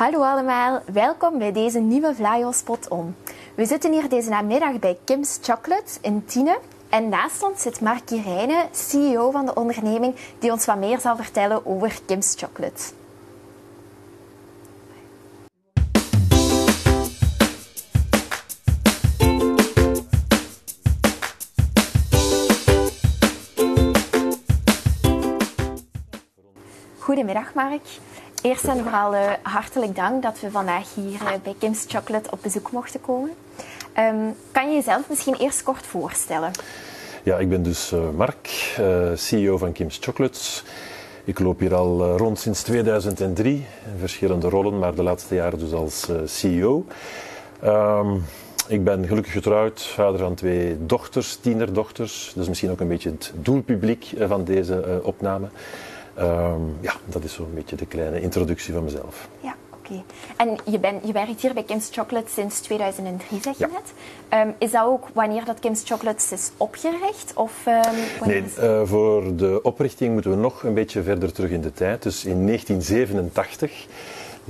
Hallo allemaal, welkom bij deze nieuwe Vlaio Spot On. We zitten hier deze namiddag bij Kim's Chocolate in Tiene. En naast ons zit Mark Kirijnen, CEO van de onderneming, die ons wat meer zal vertellen over Kim's Chocolate. Goedemiddag Mark. Eerst en vooral uh, hartelijk dank dat we vandaag hier uh, bij Kim's Chocolate op bezoek mochten komen. Um, kan je jezelf misschien eerst kort voorstellen? Ja, ik ben dus uh, Mark, CEO van Kim's Chocolates. Ik loop hier al rond sinds 2003 in verschillende rollen, maar de laatste jaren dus als CEO. Um, ik ben gelukkig getrouwd, vader van twee dochters, tienerdochters. Dat is misschien ook een beetje het doelpubliek van deze opname. Um, ja, dat is zo'n beetje de kleine introductie van mezelf. Ja, oké. En je, ben, je werkt hier bij Kim's Chocolate sinds 2003, zeg je ja. net. Um, is dat ook wanneer dat Kim's Chocolate is opgericht? Of, um, nee, uh, voor de oprichting moeten we nog een beetje verder terug in de tijd. Dus in 1987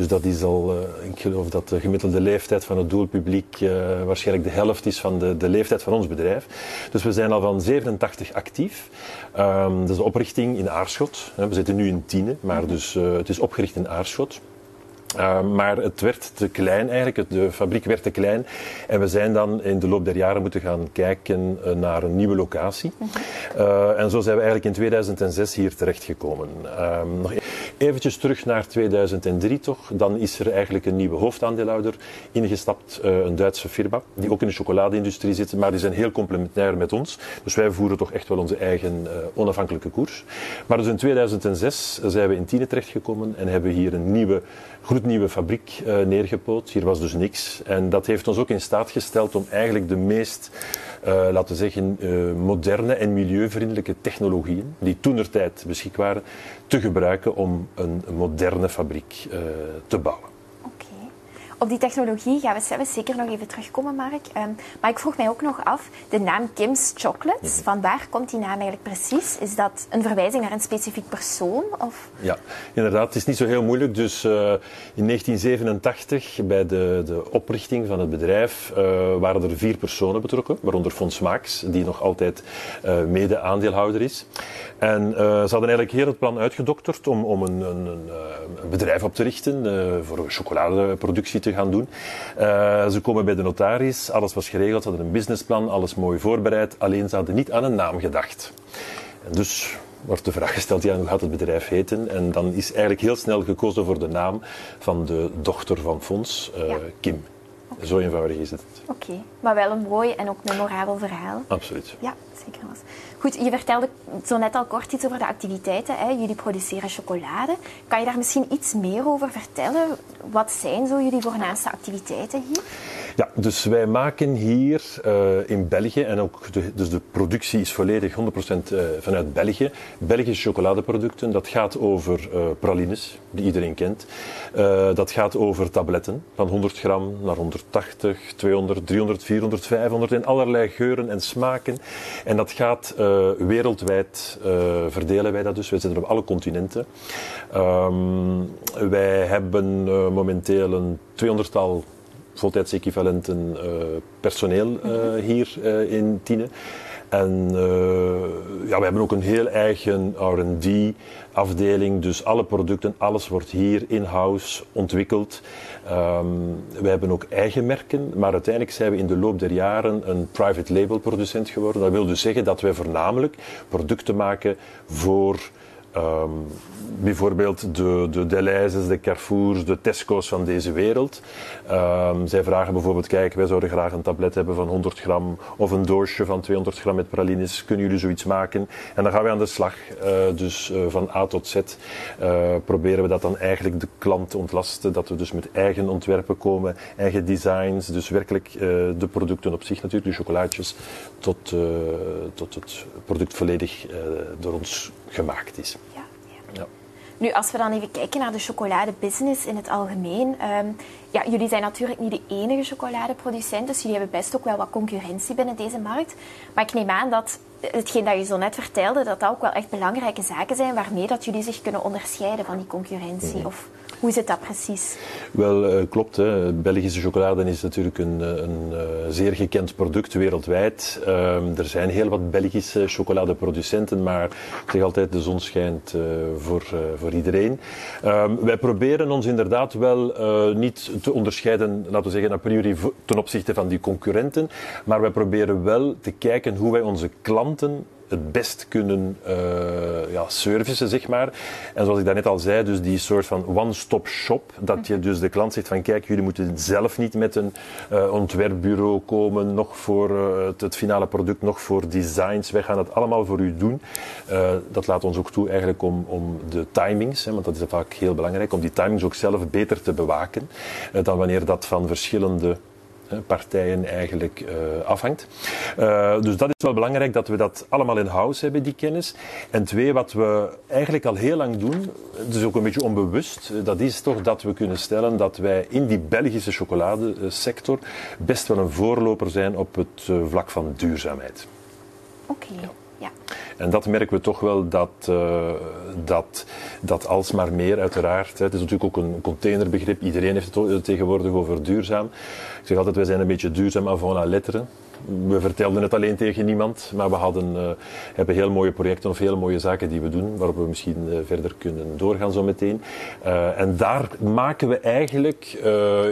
dus dat is al, uh, ik geloof dat de gemiddelde leeftijd van het doelpubliek uh, waarschijnlijk de helft is van de, de leeftijd van ons bedrijf. Dus we zijn al van 87 actief. Um, dat is de oprichting in Aarschot. We zitten nu in Tiene, maar dus, uh, het is opgericht in Aarschot. Uh, maar het werd te klein eigenlijk, de fabriek werd te klein. En we zijn dan in de loop der jaren moeten gaan kijken uh, naar een nieuwe locatie. Uh, en zo zijn we eigenlijk in 2006 hier terechtgekomen. nog eventjes terug naar 2003 toch. Dan is er eigenlijk een nieuwe hoofdaandeelhouder ingestapt, een Duitse firma, die ook in de chocoladeindustrie zit, maar die zijn heel complementair met ons. Dus wij voeren toch echt wel onze eigen onafhankelijke koers. Maar dus in 2006 zijn we in Tiene terechtgekomen en hebben hier een nieuwe gloednieuwe fabriek uh, neergepoot. Hier was dus niks. En dat heeft ons ook in staat gesteld om eigenlijk de meest, uh, laten we zeggen, uh, moderne en milieuvriendelijke technologieën, die toenertijd beschikbaar waren, te gebruiken om een moderne fabriek te bouwen. Op die technologie gaan we zelfs zeker nog even terugkomen, Mark. Um, maar ik vroeg mij ook nog af, de naam Kim's Chocolates, mm van waar komt die naam eigenlijk precies? Is dat een verwijzing naar een specifiek persoon? Of? Ja, inderdaad. Het is niet zo heel moeilijk. Dus uh, in 1987, bij de, de oprichting van het bedrijf, uh, waren er vier personen betrokken, waaronder Fons Maaks, die nog altijd uh, mede-aandeelhouder is. En ze hadden eigenlijk heel het plan uitgedokterd om, om een, een, een bedrijf op te richten voor chocoladeproductie te gaan doen. Uh, ze komen bij de notaris, alles was geregeld, ze hadden een businessplan, alles mooi voorbereid, alleen ze hadden niet aan een naam gedacht. En dus wordt de vraag gesteld, ja, hoe gaat het bedrijf heten? En dan is eigenlijk heel snel gekozen voor de naam van de dochter van Fons, uh, ja. Kim. Okay. Zo eenvoudig is het. Oké, okay. maar wel een mooi en ook memorabel verhaal. Absoluut. Ja, zeker was. Goed, je vertelde zo net al kort iets over de activiteiten. Hè. Jullie produceren chocolade. Kan je daar misschien iets meer over vertellen? Wat zijn zo jullie voornaamste activiteiten hier? Ja, dus wij maken hier uh, in België, en ook de, dus de productie is volledig 100% uh, vanuit België, Belgische chocoladeproducten. Dat gaat over uh, pralines, die iedereen kent. Dat gaat over tabletten, van 100 gram naar 180, 200, 300, 400, 500, in allerlei geuren en smaken. En dat gaat wereldwijd, verdelen wij dat dus. Wij zitten op alle continenten. Um, wij hebben momenteel een 200-tal voltijdsequivalenten uh, personeel uh, hier uh, in Tiene. En ja, we hebben ook een heel eigen R&D afdeling, dus alle producten, alles wordt hier in-house ontwikkeld. Um, we hebben ook eigen merken, maar uiteindelijk zijn we in de loop der jaren een private label producent geworden. Dat wil dus zeggen dat wij voornamelijk producten maken voor Um, bijvoorbeeld de, de Deleuze's, de Carrefours, de Tesco's van deze wereld. Um, zij vragen bijvoorbeeld, kijk, wij zouden graag een tablet hebben van 100 gram of een doosje van 200 gram met pralines. Kunnen jullie zoiets maken? En dan gaan we aan de slag. Uh, dus uh, van A tot Z uh, proberen we dat dan eigenlijk de klant te ontlasten. Dat we dus met eigen ontwerpen komen, eigen designs. Dus werkelijk de producten op zich natuurlijk, de chocolaatjes, tot, tot het product volledig door ons gemaakt is. Ja, ja. ja. Nu, als we dan even kijken naar de chocoladebusiness in het algemeen. Um, ja, jullie zijn natuurlijk niet de enige chocoladeproducent, dus jullie hebben best ook wel wat concurrentie binnen deze markt. Maar ik neem aan dat hetgeen dat je zo net vertelde, dat dat ook wel echt belangrijke zaken zijn waarmee dat jullie zich kunnen onderscheiden van die concurrentie. Mm. Of... Hoe zit dat precies? Wel, uh, klopt. Hè. Belgische chocolade is natuurlijk een, een uh, zeer gekend product wereldwijd. Ehm, er zijn heel wat Belgische chocoladeproducenten, maar ik zeg altijd, de zon schijnt voor, voor iedereen. Ehm, wij proberen ons inderdaad wel niet te onderscheiden, laten we zeggen, a priori ten opzichte van die concurrenten, maar wij proberen wel te kijken hoe wij onze klanten het best kunnen uh, ja, servicen, zeg maar. En zoals ik daarnet al zei, dus die soort van one-stop shop, dat je dus de klant zegt van kijk, jullie moeten zelf niet met een uh, ontwerpbureau komen, nog voor uh, het, het, finale product, nog voor designs. Wij gaan dat allemaal voor u doen. dat laat ons ook toe eigenlijk om, om de timings, hè, want dat is vaak heel belangrijk, om die timings ook zelf beter te bewaken dan wanneer dat van verschillende partijen eigenlijk uh, afhangt. Uh, dus dat is wel belangrijk dat we dat allemaal in house hebben, die kennis. En twee, wat we eigenlijk al heel lang doen, dus ook een beetje onbewust, dat is toch dat we kunnen stellen dat wij in die Belgische chocoladesector best wel een voorloper zijn op het vlak van duurzaamheid. Oké. Okay. Ja. En dat merken we toch wel dat, uh, dat, dat alsmaar meer uiteraard. Hè, het is natuurlijk ook een containerbegrip. Iedereen heeft het tegenwoordig over duurzaam. Ik zeg altijd, wij zijn een beetje duurzaam avant la lettre. We vertelden het alleen tegen niemand, maar we hadden, uh, hebben heel mooie projecten of heel mooie zaken die we doen, waarop we misschien uh, verder kunnen doorgaan zo meteen. en daar maken we eigenlijk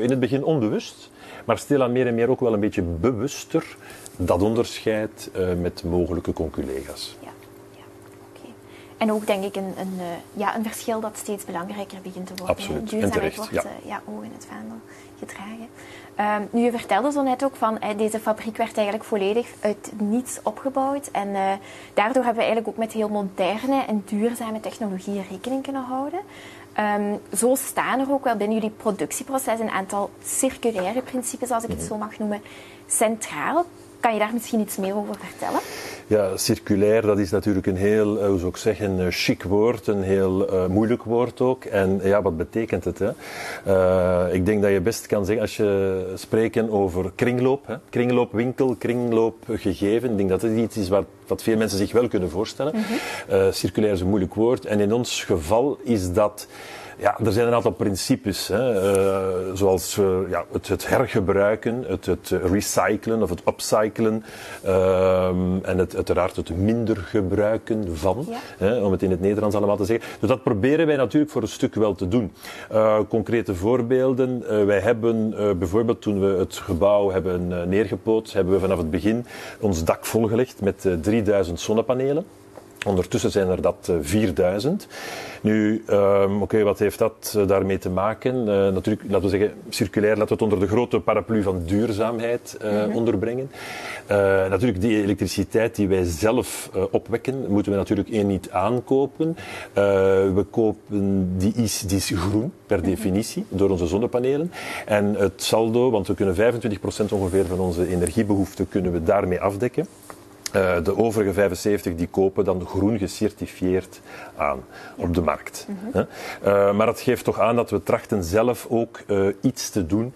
in het begin onbewust, maar stilaan meer en meer ook wel een beetje bewuster dat onderscheid met mogelijke conculega's. En ook denk ik een, een, uh, ja, een verschil dat steeds belangrijker begint te worden. Absoluut. Duurzaamheid wordt ja. Uh, ja, oog in het vaandel gedragen. Um, nu, je vertelde zo net ook van deze fabriek werd eigenlijk volledig uit niets opgebouwd. En daardoor hebben we eigenlijk ook met heel moderne en duurzame technologieën rekening kunnen houden. Um, zo staan er ook wel binnen jullie productieproces een aantal circulaire principes, als ik het zo mag noemen, centraal. Kan je daar misschien iets meer over vertellen? Ja, circulair, dat is natuurlijk een heel, hoe zou ik zeggen, een chic woord, een heel uh, moeilijk woord ook. En ja, wat betekent het? Hè? Uh, ik denk dat je best kan zeggen, als je spreken over kringloop, hè? kringloopwinkel, kringloopgegeven, ik denk dat het iets is wat, wat veel mensen zich wel kunnen voorstellen. Mm -hmm. uh, circulair is een moeilijk woord. En in ons geval is dat ja, er zijn een aantal principes, hè, uh, zoals uh, ja, het, het, hergebruiken, het, het, recyclen of het upcyclen uh, en het, uiteraard het minder gebruiken van, ja. hè, om het in het Nederlands allemaal te zeggen. Dus dat proberen wij natuurlijk voor een stuk wel te doen. Uh, concrete voorbeelden, wij hebben bijvoorbeeld toen we het gebouw hebben neergepoot, hebben we vanaf het begin ons dak volgelegd met 3000 zonnepanelen. Ondertussen zijn er dat 4000. Nu, um, oké, okay, wat heeft dat uh, daarmee te maken? Uh, natuurlijk, laten we zeggen, circulair, laten we het onder de grote paraplu van duurzaamheid uh, mm -hmm. onderbrengen. natuurlijk, die elektriciteit die wij zelf opwekken, moeten we natuurlijk één niet aankopen. we kopen, die is, die is groen, per definitie, door onze zonnepanelen. En het saldo, want we kunnen 25% ongeveer van onze energiebehoeften kunnen we daarmee afdekken. Uh, de overige 75 die kopen dan groen gecertificeerd aan ja. op de markt. Mm -hmm. uh, maar dat geeft toch aan dat we trachten zelf ook uh, iets te doen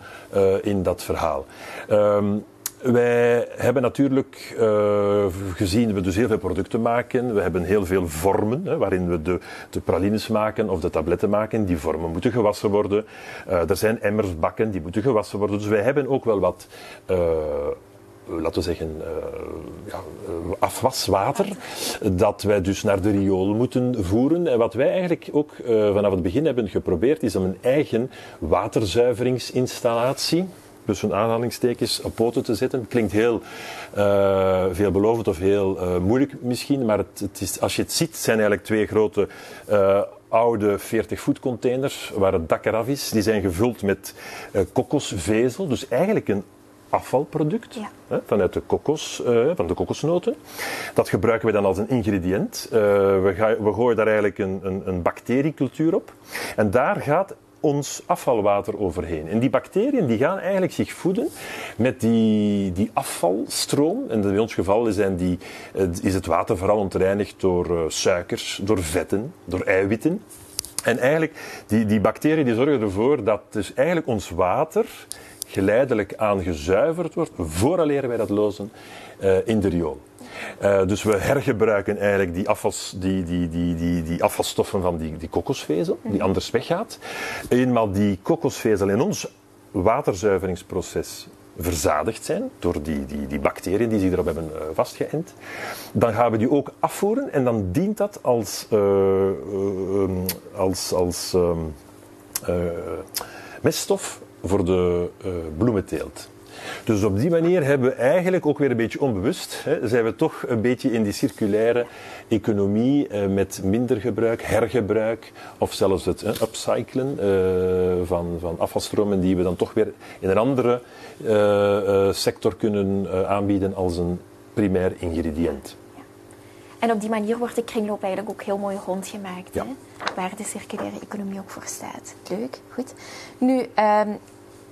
in dat verhaal. Um, wij hebben natuurlijk uh, gezien we dus heel veel producten maken. We hebben heel veel vormen hè, waarin we de, de, pralines maken of de tabletten maken. Die vormen moeten gewassen worden. Uh, er zijn emmers bakken die moeten gewassen worden. Dus wij hebben ook wel wat uh, laten we zeggen, uh, ja, afwaswater, dat wij dus naar de riool moeten voeren. En wat wij eigenlijk ook vanaf het begin hebben geprobeerd, is om een eigen waterzuiveringsinstallatie tussen aanhalingstekens op poten te zetten. Klinkt heel veelbelovend of heel moeilijk misschien, maar het, het is, als je het ziet, zijn eigenlijk twee grote oude 40-voet containers waar het dak eraf is. Die zijn gevuld met kokosvezel, dus eigenlijk een afvalproduct ja. hè, vanuit de kokos, uh, van de kokosnoten. Dat gebruiken we dan als een ingrediënt. Uh, we, ga, we, gooien daar eigenlijk een, een, een bacteriecultuur op. En daar gaat ons afvalwater overheen. En die bacteriën die gaan eigenlijk zich voeden met die, die afvalstroom. En in ons geval zijn die, is het water vooral ontreinigd door suikers, door vetten, door eiwitten. En eigenlijk, die, die bacteriën die zorgen ervoor dat dus eigenlijk ons water geleidelijk aan gezuiverd wordt, vooraleer wij dat lozen uh, in de riool. Uh, dus we hergebruiken eigenlijk die, afvals, die, die, die, die, die afvalstoffen van die, die kokosvezel, die mhm. anders weggaat. Eenmaal die kokosvezel in ons waterzuiveringsproces verzadigd zijn door die, die, die bacteriën die zich erop hebben uh, vastgeënt, dan gaan we die ook afvoeren en dan dient dat als, uh, als, als um, meststof voor de bloementeelt. Dus op die manier hebben we eigenlijk ook weer een beetje onbewust, hè, zijn we toch een beetje in die circulaire economie eh, met minder gebruik, hergebruik of zelfs het eh, upcyclen eh, van, van afvalstromen die we dan toch weer in een andere eh, eh, sector kunnen eh, aanbieden als een primair ingrediënt. En op die manier wordt de kringloop eigenlijk ook heel mooi rondgemaakt. Hè? Waar de circulaire economie ook voor staat. Leuk, goed. Nu, ehm,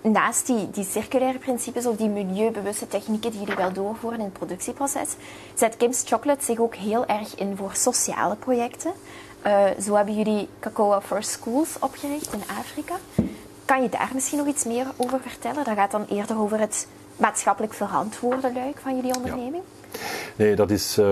naast die, die circulaire principes of die milieubewuste technieken die jullie wel doorvoeren in het productieproces, zet Kim's Chocolate zich ook heel erg in voor sociale projecten. Uh, zo hebben jullie Cacao for Schools opgericht in Afrika. Kan je daar misschien nog iets meer over vertellen? Dat gaat dan eerder over het maatschappelijk verantwoorde luik van jullie onderneming. Nee, dat is, uh,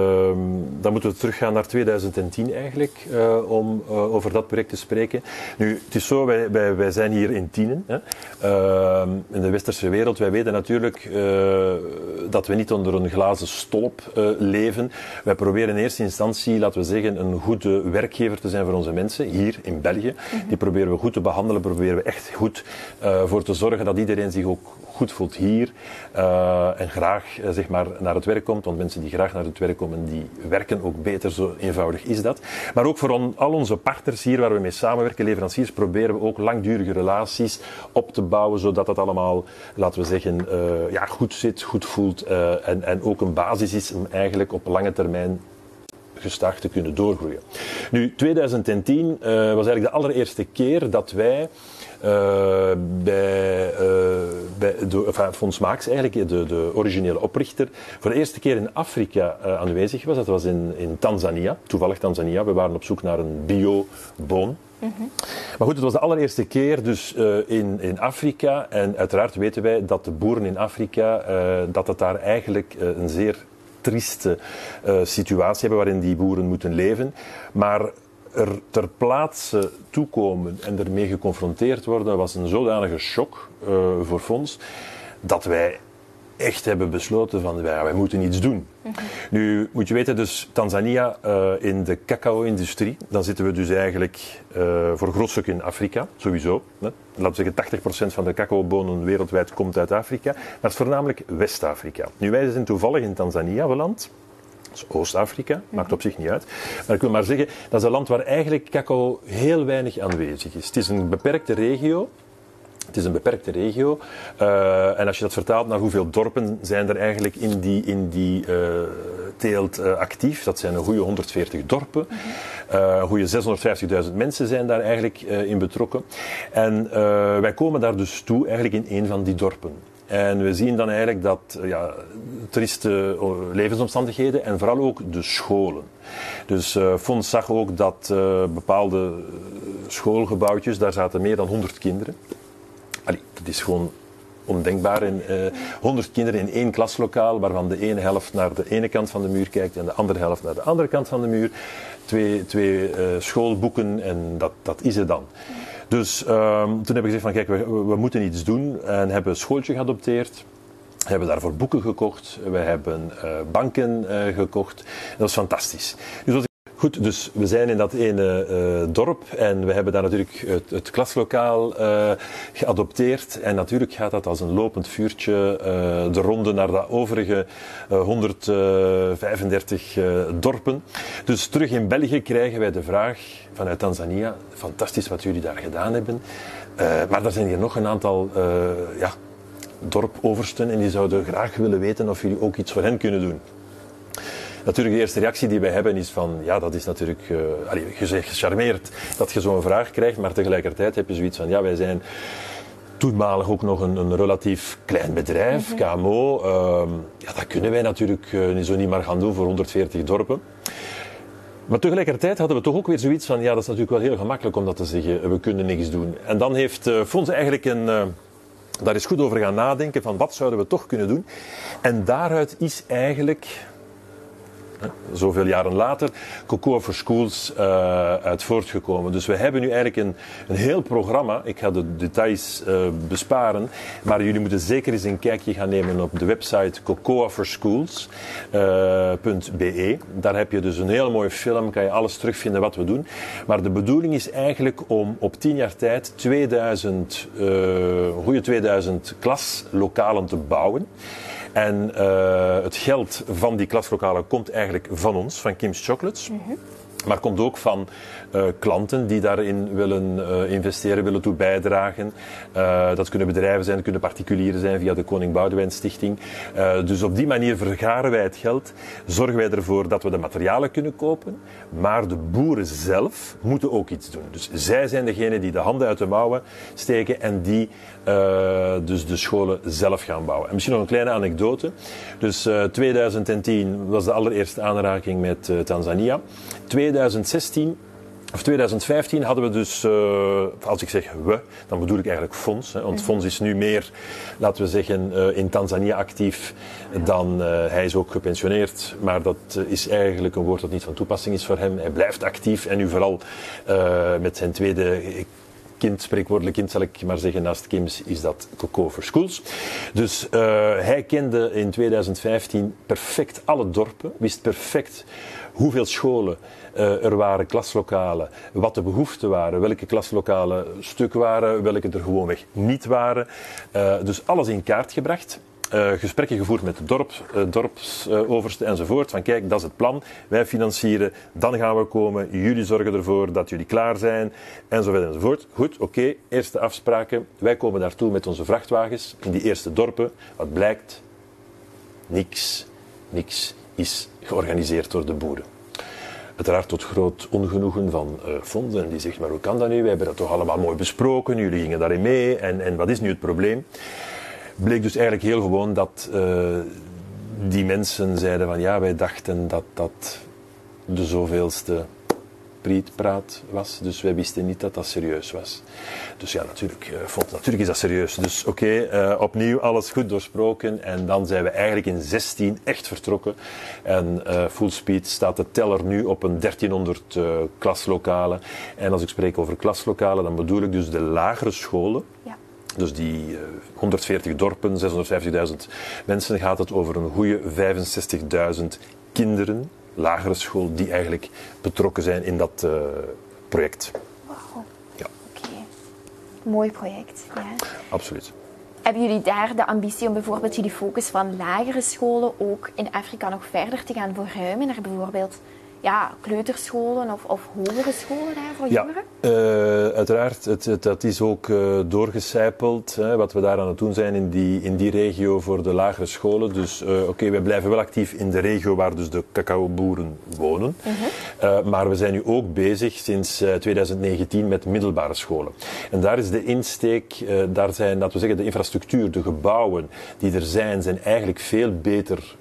dan moeten we teruggaan naar 2010 eigenlijk, uh, om uh, over dat project te spreken. Nu, het is zo, wij, wij, wij zijn hier in Tienen, hè. Ehm, in de westerse wereld. Wij weten natuurlijk eh, dat we niet onder een glazen stolp leven. Wij proberen in eerste instantie, laten we zeggen, een goede werkgever te zijn voor onze mensen, hier in België. Die proberen we goed te behandelen, proberen we echt goed voor te zorgen dat iedereen zich ook goed voelt hier uh, en graag uh, zeg maar, naar het werk komt. Want mensen die graag naar het werk komen, die werken ook beter. Zo eenvoudig is dat. Maar ook voor al onze partners hier waar we mee samenwerken, leveranciers, proberen we ook langdurige relaties op te bouwen, zodat dat allemaal, laten we zeggen, uh, ja, goed zit, goed voelt en, en ook een basis is om eigenlijk op lange termijn gestaag te kunnen doorgroeien. Nu, 2010 uh, was eigenlijk de allereerste keer dat wij uh, bij, uh, Maaks, eigenlijk de, de originele oprichter, voor de eerste keer in Afrika aanwezig was. Dat was in, in Tanzania, toevallig Tanzania. We waren op zoek naar een bio-boon. Maar goed, het was de allereerste keer dus in, in Afrika. En uiteraard weten wij dat de boeren in Afrika, dat het daar eigenlijk een zeer trieste situatie hebben waarin die boeren moeten leven. Maar er ter plaatse toekomen en ermee geconfronteerd worden was een zodanige shock uh, voor Fons dat wij echt hebben besloten van wij, moeten iets doen. Nu moet je weten, dus Tanzania uh, in de cacao-industrie, dan zitten we dus eigenlijk uh, voor groot stuk in Afrika, sowieso. Hè. Laten we zeggen, 80% van de cacaobonen wereldwijd komt uit Afrika, maar het is voornamelijk West-Afrika. Nu, wij zijn toevallig in Tanzania beland. Oost-Afrika, maakt op zich niet uit. Maar ik wil maar zeggen, dat is een land waar eigenlijk cacao heel weinig aanwezig is. Het is een beperkte regio. Het is een beperkte regio. Uh, en als je dat vertaalt naar hoeveel dorpen zijn er eigenlijk in die, in die uh, teelt uh, actief, dat zijn een goede 140 dorpen. Een goede 650.000 mensen zijn daar eigenlijk in betrokken. En wij komen daar dus toe eigenlijk in een van die dorpen. En we zien dan eigenlijk dat ja, trieste levensomstandigheden en vooral ook de scholen. Dus uh, Fons zag ook dat bepaalde schoolgebouwtjes, daar zaten meer dan 100 kinderen. Allee, dat is gewoon ondenkbaar. En, uh, 100 kinderen in één klaslokaal, waarvan de ene helft naar de ene kant van de muur kijkt en de andere helft naar de andere kant van de muur. Twee, twee schoolboeken en dat, dat is het dan. Dus um, toen heb ik gezegd van kijk, we, we moeten iets doen en hebben een schooltje geadopteerd. We hebben daarvoor boeken gekocht, we hebben uh, banken gekocht. Dat is fantastisch. Dus Goed, dus we zijn in dat ene uh, dorp en we hebben daar natuurlijk het, klaslokaal uh, geadopteerd. En natuurlijk gaat dat als een lopend vuurtje uh, de ronde naar de overige 135 dorpen. Dus terug in België krijgen wij de vraag vanuit Tanzania, fantastisch wat jullie daar gedaan hebben. maar er zijn hier nog een aantal ja, dorpoversten en die zouden graag willen weten of jullie ook iets voor hen kunnen doen. Natuurlijk, de eerste reactie die wij hebben is van, ja, dat is natuurlijk, uh, zegt gecharmeerd dat je zo'n vraag krijgt, maar tegelijkertijd heb je zoiets van, ja, wij zijn toenmalig ook nog een, een relatief klein bedrijf, mm -hmm. KMO. Uh, ja, dat kunnen wij natuurlijk uh, zo niet maar gaan doen voor 140 dorpen. Maar tegelijkertijd hadden we toch ook weer zoiets van, ja, dat is natuurlijk wel heel gemakkelijk om dat te zeggen, we kunnen niks doen. En dan heeft uh, Fons eigenlijk een, daar is goed over gaan nadenken van wat zouden we toch kunnen doen. En daaruit is eigenlijk zoveel jaren later, Cocoa for Schools uh, uit voortgekomen. Dus we hebben nu eigenlijk een, een heel programma. Ik ga de details uh, besparen, maar jullie moeten zeker eens een kijkje gaan nemen op de website cocoaforschools.be. Daar heb je dus een heel mooie film, kan je alles terugvinden wat we doen. Maar de bedoeling is eigenlijk om op tien jaar tijd 2000, goede 2000 klaslokalen te bouwen. En uh, het geld van die klaslokalen komt eigenlijk van ons, van Kim's Chocolates. -hmm. Maar komt ook van uh, klanten die daarin willen uh, investeren, willen toe bijdragen. Uh, dat kunnen bedrijven zijn, dat kunnen particulieren zijn via de Koning Boudewijn Stichting. dus op die manier vergaren wij het geld, zorgen wij ervoor dat we de materialen kunnen kopen. Maar de boeren zelf moeten ook iets doen. Dus zij zijn degene die de handen uit de mouwen steken en die dus de scholen zelf gaan bouwen. En misschien nog een kleine anekdote. Dus 2010 was de allereerste aanraking met Tanzania. 2016 of 2015 hadden we dus, uh, als ik zeg we, dan bedoel ik eigenlijk Fonds. Hè, want Fonds is nu meer, laten we zeggen, uh, in Tanzania actief dan uh, hij is ook gepensioneerd. Maar dat is eigenlijk een woord dat niet van toepassing is voor hem. Hij blijft actief en nu vooral met zijn tweede kind, spreekwoordelijk kind zal ik maar zeggen, naast Kims is dat Coco for Schools. Dus uh, hij kende in 2015 perfect alle dorpen, wist perfect hoeveel scholen uh, er waren, klaslokalen, wat de behoeften waren, welke klaslokalen stuk waren, welke er gewoonweg niet waren. Uh, dus alles in kaart gebracht. Uh, gesprekken gevoerd met de dorp, uh, dorpsoverste uh, enzovoort. Van kijk, dat is het plan. Wij financieren, dan gaan we komen. Jullie zorgen ervoor dat jullie klaar zijn. Enzovoort enzovoort. Goed, oké. Eerste afspraken. Wij komen daartoe met onze vrachtwagens in die eerste dorpen. Wat blijkt? Niks. Niks is georganiseerd door de boeren. Uiteraard tot groot ongenoegen van uh, die zegt, maar hoe kan dat nu? Wij hebben dat toch allemaal mooi besproken. Jullie gingen daarin mee. En, en wat is nu het probleem? Bleek dus eigenlijk heel gewoon dat uh, die mensen zeiden van ja, wij dachten dat dat de zoveelste prietpraat was. Dus wij wisten niet dat dat serieus was. Dus ja, natuurlijk, uh, vond, natuurlijk is dat serieus. Dus oké, uh, opnieuw alles goed doorsproken. En dan zijn we eigenlijk in 16 echt vertrokken. En uh, full speed staat de teller nu op een 1300 klaslokalen. En als ik spreek over klaslokalen, dan bedoel ik dus de lagere scholen. Ja. Dus die uh, 140 dorpen, 650.000 mensen, gaat het over een goede 65.000 kinderen, lagere school, die eigenlijk betrokken zijn in dat uh, project. Wauw. Ja. Oké. Okay. Mooi project. Ja. Absoluut. Hebben jullie daar de ambitie om bijvoorbeeld jullie focus van lagere scholen ook in Afrika nog verder te gaan verruimen naar bijvoorbeeld ja, kleuterscholen of, of hogere scholen daar voor ja, jongeren? Uh, uiteraard. Het, het, dat is ook uh, doorgecijpeld, hè, wat we daar aan het doen zijn in die, in die regio voor de lagere scholen. Dus uh, oké, okay, wij blijven wel actief in de regio waar dus de cacaoboeren wonen. -huh. maar we zijn nu ook bezig sinds 2019 met middelbare scholen. En daar is de insteek, daar zijn, laten we zeggen, de infrastructuur, de gebouwen die er zijn, zijn eigenlijk veel beter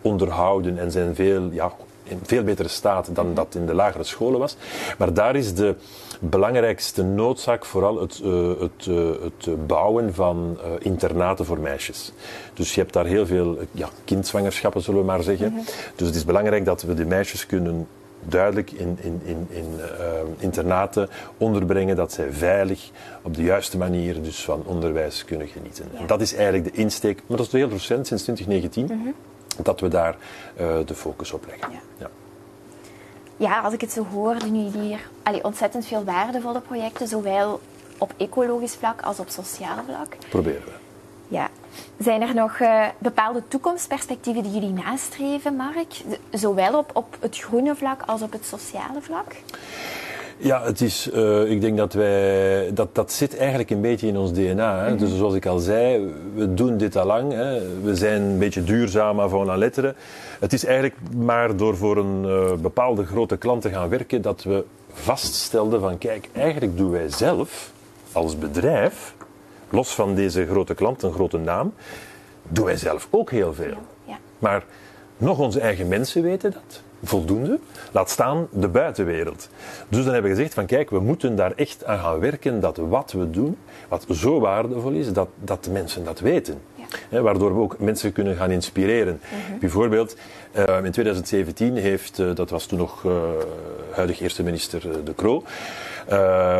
onderhouden en zijn veel, ja, in veel betere staat dan dat in de lagere scholen was. Maar daar is de belangrijkste noodzaak vooral het, uh, het, uh, het bouwen van uh, internaten voor meisjes. Dus je hebt daar heel veel ja, kindzwangerschappen, zullen we maar zeggen. Mm-hmm. Dus het is belangrijk dat we de meisjes kunnen duidelijk in, in, in, in internaten onderbrengen, dat zij veilig op de juiste manier dus van onderwijs kunnen genieten. Ja. Dat is eigenlijk de insteek, maar dat is heel recent, sinds 2019. Mm-hmm dat we daar uh, de focus op leggen. Ja. Ja. ja. als ik het zo hoor, doen jullie hier allee, ontzettend veel waardevolle projecten, zowel op ecologisch vlak als op sociaal vlak. Proberen we. Ja. Zijn er nog uh, bepaalde toekomstperspectieven die jullie nastreven, Mark? Zowel op, op het groene vlak als op het sociale vlak? Ja, het is, uh, ik denk dat wij, dat, dat zit eigenlijk een beetje in ons DNA. Hè. Mm -hmm. Dus zoals ik al zei, we doen dit al lang. Hè. We zijn een beetje duurzaam avant la lettre. Het is eigenlijk maar door voor een uh, bepaalde grote klant te gaan werken dat we vaststelden van kijk, eigenlijk doen wij zelf als bedrijf, los van deze grote klant, een grote naam, doen wij zelf ook heel veel. Ja, ja. Maar nog onze eigen mensen weten dat voldoende. Laat staan de buitenwereld. Dus dan hebben we gezegd van kijk, we moeten daar echt aan gaan werken dat wat we doen, wat zo waardevol is, dat, dat de mensen dat weten. Ja. Waardoor we ook mensen kunnen gaan inspireren. Bijvoorbeeld, uh, in 2017 heeft, uh, dat was toen nog uh, huidig eerste minister De Croo,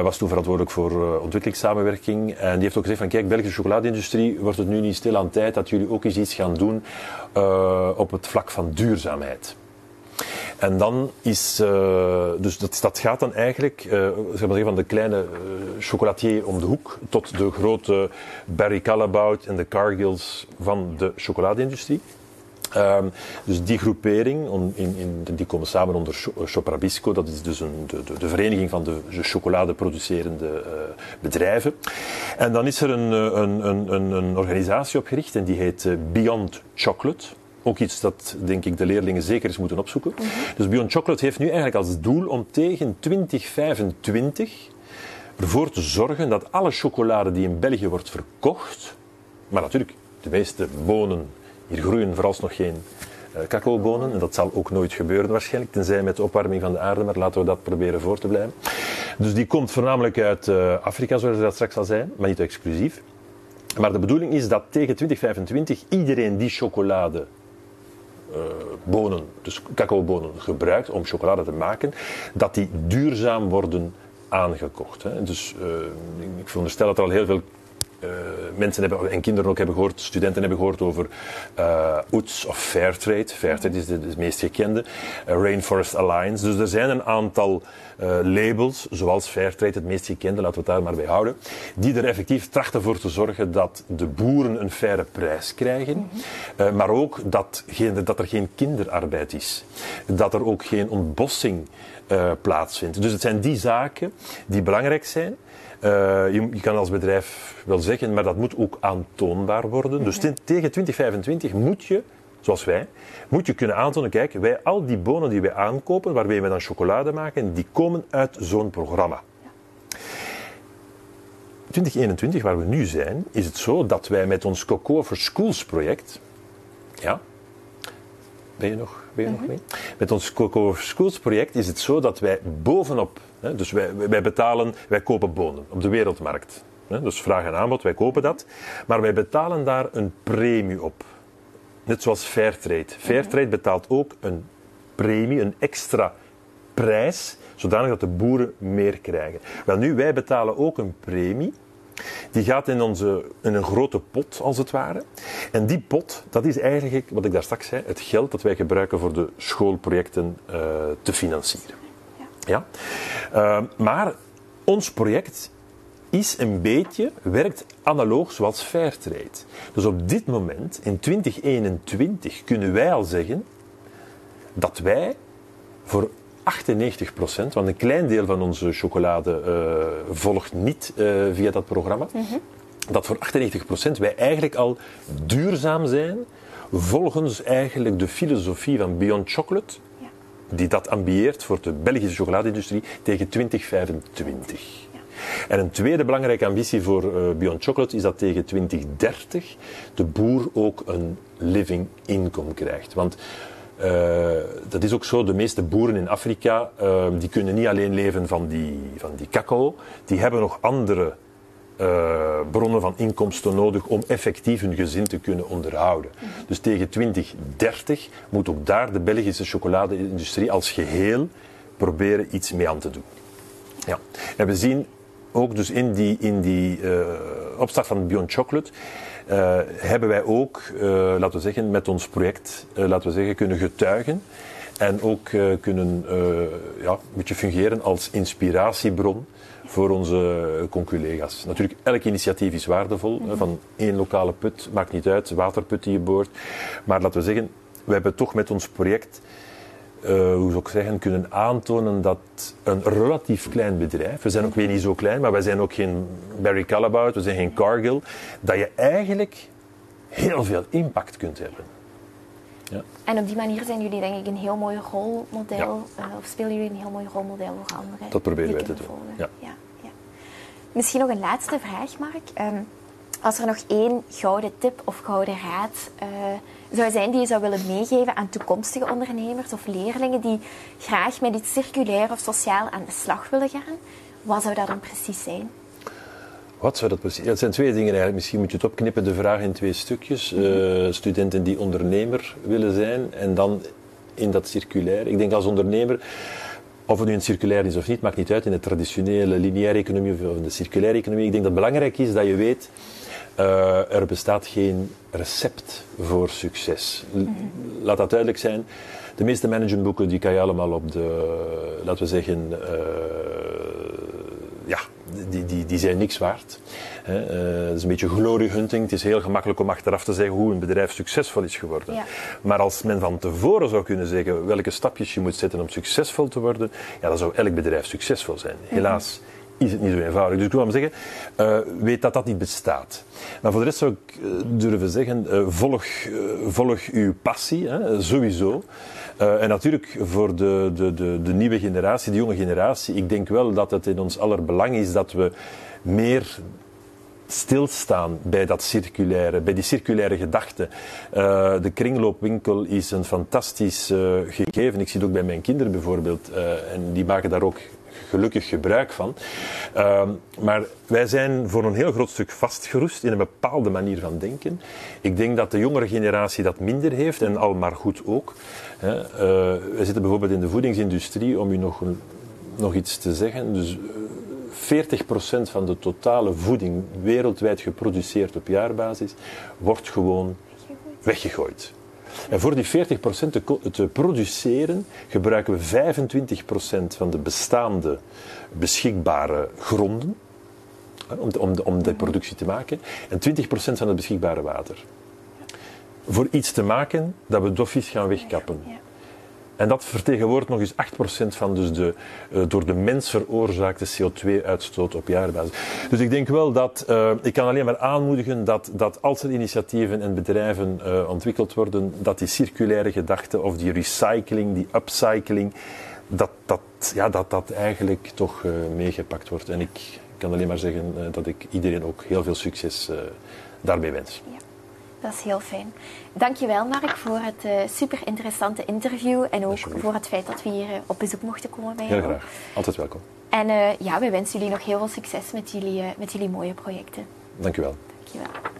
was toen verantwoordelijk voor ontwikkelingssamenwerking. En die heeft ook gezegd van kijk, Belgische chocoladeindustrie wordt het nu niet stil aan tijd dat jullie ook eens iets gaan doen op het vlak van duurzaamheid. En dan is, uh, dus dat, gaat dan eigenlijk, uh, zeg maar van de kleine uh, chocolatier om de hoek tot de grote Barry Callebaut en de Cargills van de chocoladeindustrie. Um, dus die groepering, on, in, in, die komen samen onder Choprabisco, dat is dus een, de, de, de, vereniging van de chocoladeproducerende uh, bedrijven. En dan is er een, een, een organisatie opgericht en die heet Beyond Chocolate. Ook iets dat, denk ik, de leerlingen zeker eens moeten opzoeken. Dus Beyond Chocolate heeft nu eigenlijk als doel om tegen 2025 ervoor te zorgen dat alle chocolade die in België wordt verkocht, maar natuurlijk, de meeste bonen, hier groeien vooralsnog geen uh, cacaobonen, en dat zal ook nooit gebeuren waarschijnlijk, tenzij met de opwarming van de aarde, maar laten we dat proberen voor te blijven. Dus die komt voornamelijk uit uh, Afrika, zoals dat straks al zei, maar niet exclusief. Maar de bedoeling is dat tegen 2025 iedereen die chocolade bonen, dus cacaobonen, gebruikt om chocolade te maken, dat die duurzaam worden aangekocht. Hè. Dus uh, ik veronderstel dat er al heel veel uh, mensen hebben, en kinderen ook hebben gehoord, studenten hebben gehoord over uh, UTS of Fairtrade. Fairtrade is de, de meest gekende. Uh, Rainforest Alliance. Dus er zijn een aantal labels, zoals Fairtrade, het meest gekende, laten we het daar maar bij houden, die er effectief trachten voor te zorgen dat de boeren een faire prijs krijgen, -hmm. maar ook dat, geen, dat er geen kinderarbeid is. Dat er ook geen ontbossing plaatsvindt. Dus het zijn die zaken die belangrijk zijn. Uh, je, je, kan als bedrijf wel zeggen, maar dat moet ook aantoonbaar worden. Dus tegen 2025 moet je, zoals wij, moet je kunnen aantonen, kijk, wij, al die bonen die wij aankopen, waarmee we dan chocolade maken, die komen uit zo'n programma. 2021, waar we nu zijn, is het zo dat wij met ons Cocoa for Schools project, ja, ben je nog, ben je nog mee? Met ons Cocoa for Schools project is het zo dat wij bovenop dus wij, wij betalen, wij kopen bonen op de wereldmarkt. Dus vraag en aanbod, wij kopen dat. Maar wij betalen daar een premie op. Net zoals Fairtrade. Fairtrade betaalt ook een premie, een extra prijs, zodanig dat de boeren meer krijgen. Wel nu, wij betalen ook een premie. Die gaat in, onze, in een grote pot, als het ware. En die pot, dat is eigenlijk, wat ik daar straks zei, het geld dat wij gebruiken voor de schoolprojecten uh, te financieren. Ja? Uh, maar ons project is een beetje, werkt analoog zoals Fairtrade. Dus op dit moment, in 2021, kunnen wij al zeggen dat wij voor 98 procent, want een klein deel van onze chocolade uh, volgt niet uh, via dat programma, mm -hmm. dat voor 98 procent wij eigenlijk al duurzaam zijn volgens eigenlijk de filosofie van Beyond Chocolate die dat ambieert voor de Belgische chocoladeindustrie tegen 2025. En een tweede belangrijke ambitie voor uh, Beyond Chocolate is dat tegen 2030 de boer ook een living income krijgt. Want uh, dat is ook zo, de meeste boeren in Afrika uh, die kunnen niet alleen leven van die, van die cacao, die hebben nog andere uh, bronnen van inkomsten nodig om effectief hun gezin te kunnen onderhouden. Dus tegen 2030 moet ook daar de Belgische chocoladeindustrie als geheel proberen iets mee aan te doen. Ja. En we zien ook dus in die, in die uh, opstart van Beyond Chocolate uh, hebben wij ook, laten we zeggen, met ons project, laten we zeggen, kunnen getuigen en ook kunnen ja, beetje fungeren als inspiratiebron voor onze conculega's. Natuurlijk, elk initiatief is waardevol. Mm -hmm. Van één lokale put, maakt niet uit, waterput die je boort. Maar laten we zeggen, we hebben toch met ons project, uh, hoe zou ik zeggen, kunnen aantonen dat een relatief klein bedrijf, we zijn ook weer niet zo klein, maar wij zijn ook geen Barry Callebaut, we zijn geen Cargill, dat je eigenlijk heel veel impact kunt hebben. Ja. En op die manier zijn jullie denk ik een heel mooi rolmodel, ja. uh, of spelen jullie een heel mooi rolmodel voor anderen. Dat proberen wij te doen. Ja. Misschien nog een laatste vraag, Mark. Um, als er nog één gouden tip of gouden raad uh, zou zijn die je zou willen meegeven aan toekomstige ondernemers of leerlingen die graag met iets circulair of sociaal aan de slag willen gaan, wat zou dat dan precies zijn? Wat zou dat precies? Het zijn twee dingen eigenlijk. Misschien moet je het opknippen, de vraag in twee stukjes. Uh, studenten die ondernemer willen zijn en dan in dat circulair. Ik denk als ondernemer, of het nu een circulair is of niet, maakt niet uit. In de traditionele lineaire economie of in de circulaire economie. Ik denk dat het belangrijk is dat je weet, uh, er bestaat geen recept voor succes. Laat dat duidelijk zijn. De meeste managementboeken die kan je allemaal op de, laten we zeggen, uh, ja, die, die, die zijn niks waard. Hè. Uh, het is een beetje glory hunting. Het is heel gemakkelijk om achteraf te zeggen hoe een bedrijf succesvol is geworden. Ja. Maar als men van tevoren zou kunnen zeggen welke stapjes je moet zetten om succesvol te worden, ja, dan zou elk bedrijf succesvol zijn. Helaas is het niet zo eenvoudig. Dus ik wil maar zeggen, uh, weet dat dat niet bestaat. Maar voor de rest zou ik uh, durven zeggen, uh, volg, volg uw passie, hè, sowieso. En natuurlijk voor de, de, de, de, nieuwe generatie, de jonge generatie, ik denk wel dat het in ons aller belang is dat we meer stilstaan bij dat circulaire, bij die circulaire gedachte. Uh, de kringloopwinkel is een fantastisch uh, gegeven. Ik zie het ook bij mijn kinderen bijvoorbeeld. En die maken daar ook gelukkig gebruik van. Uh, maar wij zijn voor een heel groot stuk vastgeroest in een bepaalde manier van denken. Ik denk dat de jongere generatie dat minder heeft en al maar goed ook. Uh, we zitten bijvoorbeeld in de voedingsindustrie, om u nog, nog iets te zeggen. Dus 40% van de totale voeding wereldwijd geproduceerd op jaarbasis wordt gewoon weggegooid. En voor die 40% te, te produceren gebruiken we 25% van de bestaande beschikbare gronden om, de, om, de, om de productie te maken en 20% van het beschikbare water. Voor iets te maken dat we doffies gaan wegkappen. En dat vertegenwoordigt nog eens 8% van dus de uh, door de mens veroorzaakte CO2-uitstoot op jaarbasis. Dus ik denk wel dat, uh, ik kan alleen maar aanmoedigen dat, dat als er initiatieven en bedrijven uh, ontwikkeld worden, dat die circulaire gedachte of die recycling, die upcycling, dat dat, ja, dat, dat eigenlijk toch meegepakt wordt. En ik kan alleen maar zeggen dat ik iedereen ook heel veel succes daarmee wens. Dat is heel fijn. Dankjewel Mark voor het uh, super interessante interview en ook voor het feit dat we hier uh, op bezoek mochten komen bij jou. Heel graag. Altijd welkom. En uh, ja, we wensen jullie nog heel veel succes met jullie, met jullie mooie projecten. Dankjewel. Dankjewel.